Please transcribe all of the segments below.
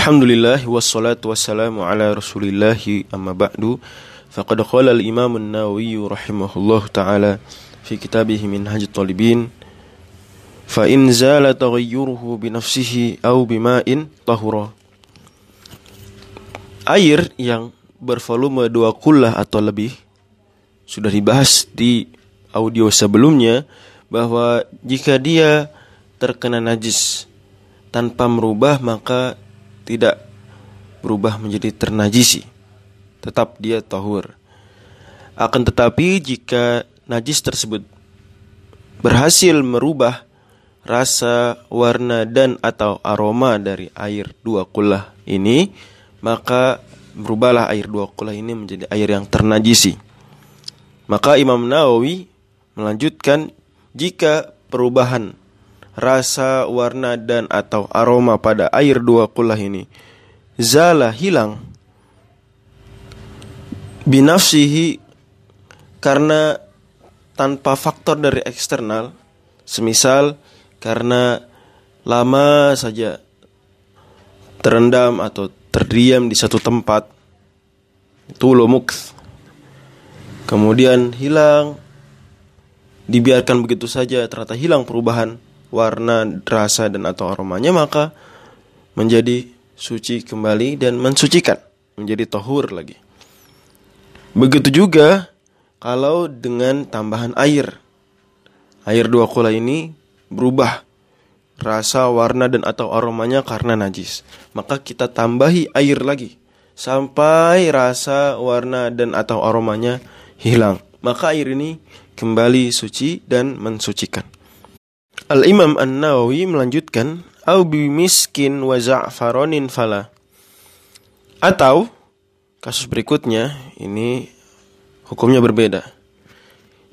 Alhamdulillah wassalatu wassalamu ala Rasulillah amma ba'du. Faqad qala al-Imam an-Nawawi rahimahullah taala fi kitabih Minhaj talibin fa in zala taghayyuruhu bi nafsihi aw bima'in tahura. Air yang bervolume dua kullah atau lebih sudah dibahas di audio sebelumnya bahwa jika dia terkena najis tanpa merubah maka tidak berubah menjadi ternajisi. Tetap dia tahur. Akan tetapi jika najis tersebut berhasil merubah rasa, warna dan atau aroma dari air dua kulah ini, maka berubahlah air dua kulah ini menjadi air yang ternajisi. Maka Imam Nawawi melanjutkan jika perubahan rasa, warna dan atau aroma pada air dua kulah ini. Zala hilang. Binafsihi karena tanpa faktor dari eksternal semisal karena lama saja terendam atau terdiam di satu tempat itu lumuk kemudian hilang. Dibiarkan begitu saja ternyata hilang perubahan warna, rasa dan atau aromanya maka menjadi suci kembali dan mensucikan, menjadi tohur lagi. Begitu juga kalau dengan tambahan air. Air dua kula ini berubah rasa, warna dan atau aromanya karena najis. Maka kita tambahi air lagi sampai rasa, warna dan atau aromanya hilang. Maka air ini kembali suci dan mensucikan. Al-Imam An-Nawawi melanjutkan au miskin wa za'faronin fala. Atau kasus berikutnya ini hukumnya berbeda.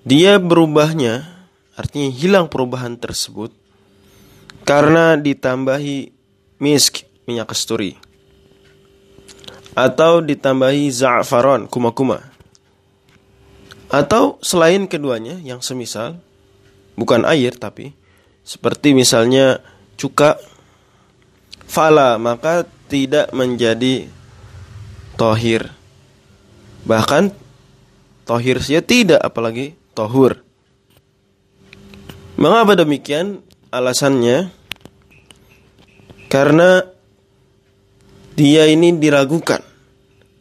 Dia berubahnya artinya hilang perubahan tersebut karena ditambahi misk minyak kasturi atau ditambahi za'faron kuma-kuma atau selain keduanya yang semisal bukan air tapi seperti misalnya cuka fala maka tidak menjadi tohir. Bahkan tohir saja tidak apalagi tohur. Mengapa demikian? Alasannya karena dia ini diragukan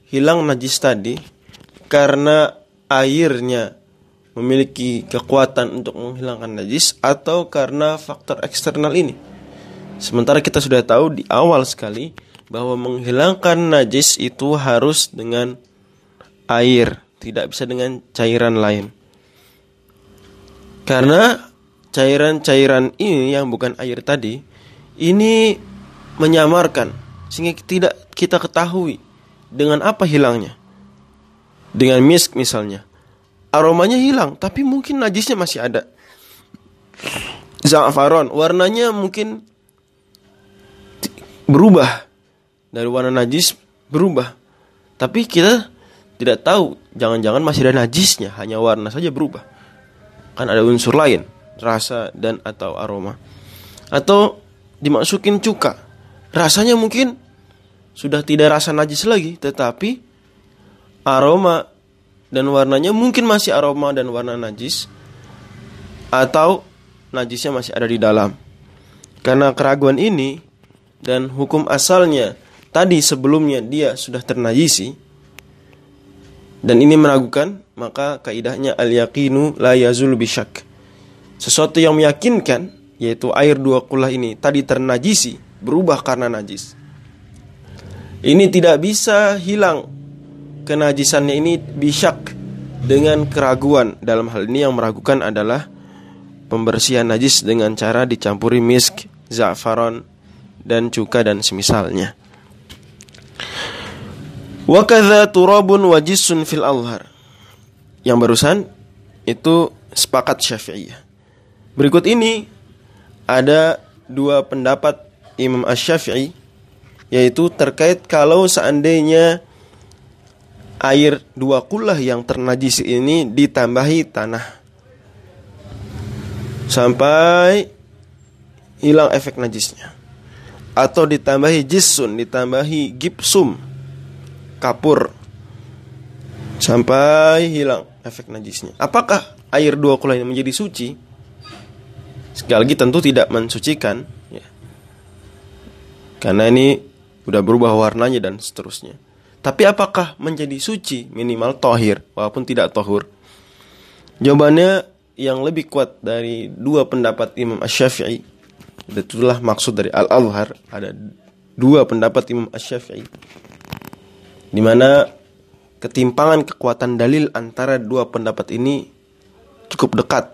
hilang najis tadi karena airnya memiliki kekuatan untuk menghilangkan najis atau karena faktor eksternal ini. Sementara kita sudah tahu di awal sekali bahwa menghilangkan najis itu harus dengan air, tidak bisa dengan cairan lain. Karena cairan-cairan ini yang bukan air tadi ini menyamarkan sehingga tidak kita ketahui dengan apa hilangnya. Dengan misk misalnya aromanya hilang, tapi mungkin najisnya masih ada. Za'faron, warnanya mungkin berubah dari warna najis berubah. Tapi kita tidak tahu, jangan-jangan masih ada najisnya, hanya warna saja berubah. Kan ada unsur lain, rasa dan atau aroma. Atau dimasukin cuka. Rasanya mungkin sudah tidak rasa najis lagi, tetapi aroma dan warnanya mungkin masih aroma dan warna najis atau najisnya masih ada di dalam. Karena keraguan ini dan hukum asalnya tadi sebelumnya dia sudah ternajisi dan ini meragukan, maka kaidahnya al-yaqinu la yazul bisyak. Sesuatu yang meyakinkan yaitu air dua kulah ini tadi ternajisi berubah karena najis. Ini tidak bisa hilang kenajisannya ini bisyak dengan keraguan. Dalam hal ini yang meragukan adalah pembersihan najis dengan cara dicampuri misk, za'faron, dan cuka dan semisalnya. Wakadha turabun wajisun fil alhar. Yang barusan itu sepakat syafi'iyah. Berikut ini ada dua pendapat Imam Ash-Syafi'i yaitu terkait kalau seandainya air dua kulah yang ternajis ini ditambahi tanah sampai hilang efek najisnya. atau ditambahi jisun, ditambahi gipsum, kapur sampai hilang efek najisnya. Apakah air dua kulah ini menjadi suci? Sekali lagi tentu tidak mensucikan, ya. karena ini udah berubah warnanya dan seterusnya. Tapi apakah menjadi suci minimal tohir walaupun tidak tohur? Jawabannya yang lebih kuat dari dua pendapat Imam Ash-Syafi'i Itulah maksud dari Al-Azhar ada dua pendapat Imam Ash-Syafi'i di mana ketimpangan kekuatan dalil antara dua pendapat ini cukup dekat.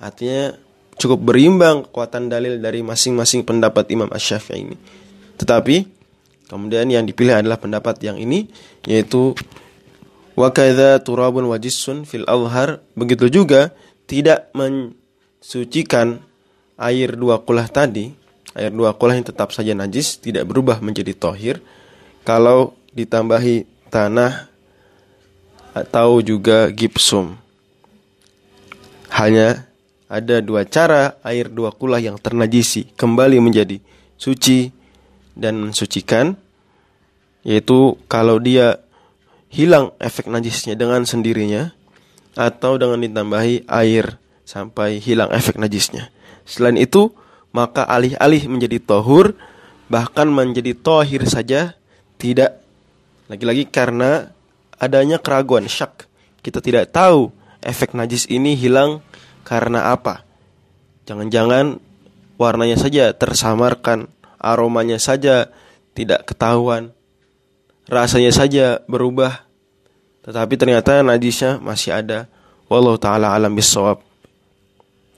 Artinya cukup berimbang kekuatan dalil dari masing-masing pendapat Imam Ash-Syafi'i ini. Tetapi kemudian yang dipilih adalah pendapat yang ini yaitu wa turabun wajisun fil azhar begitu juga tidak mensucikan air dua kulah tadi, air dua kulah yang tetap saja najis tidak berubah menjadi tohir kalau ditambahi tanah atau juga gipsum. Hanya ada dua cara air dua kulah yang ternajisi kembali menjadi suci dan mensucikan yaitu kalau dia hilang efek najisnya dengan sendirinya atau dengan ditambahi air sampai hilang efek najisnya. Selain itu, maka alih-alih menjadi tohur, bahkan menjadi tohir saja tidak. Lagi-lagi karena adanya keraguan syak. Kita tidak tahu efek najis ini hilang karena apa. Jangan-jangan warnanya saja tersamarkan, aromanya saja tidak ketahuan, rasanya saja berubah. Tetapi ternyata najisnya masih ada. Wallahu taala alam bisawab.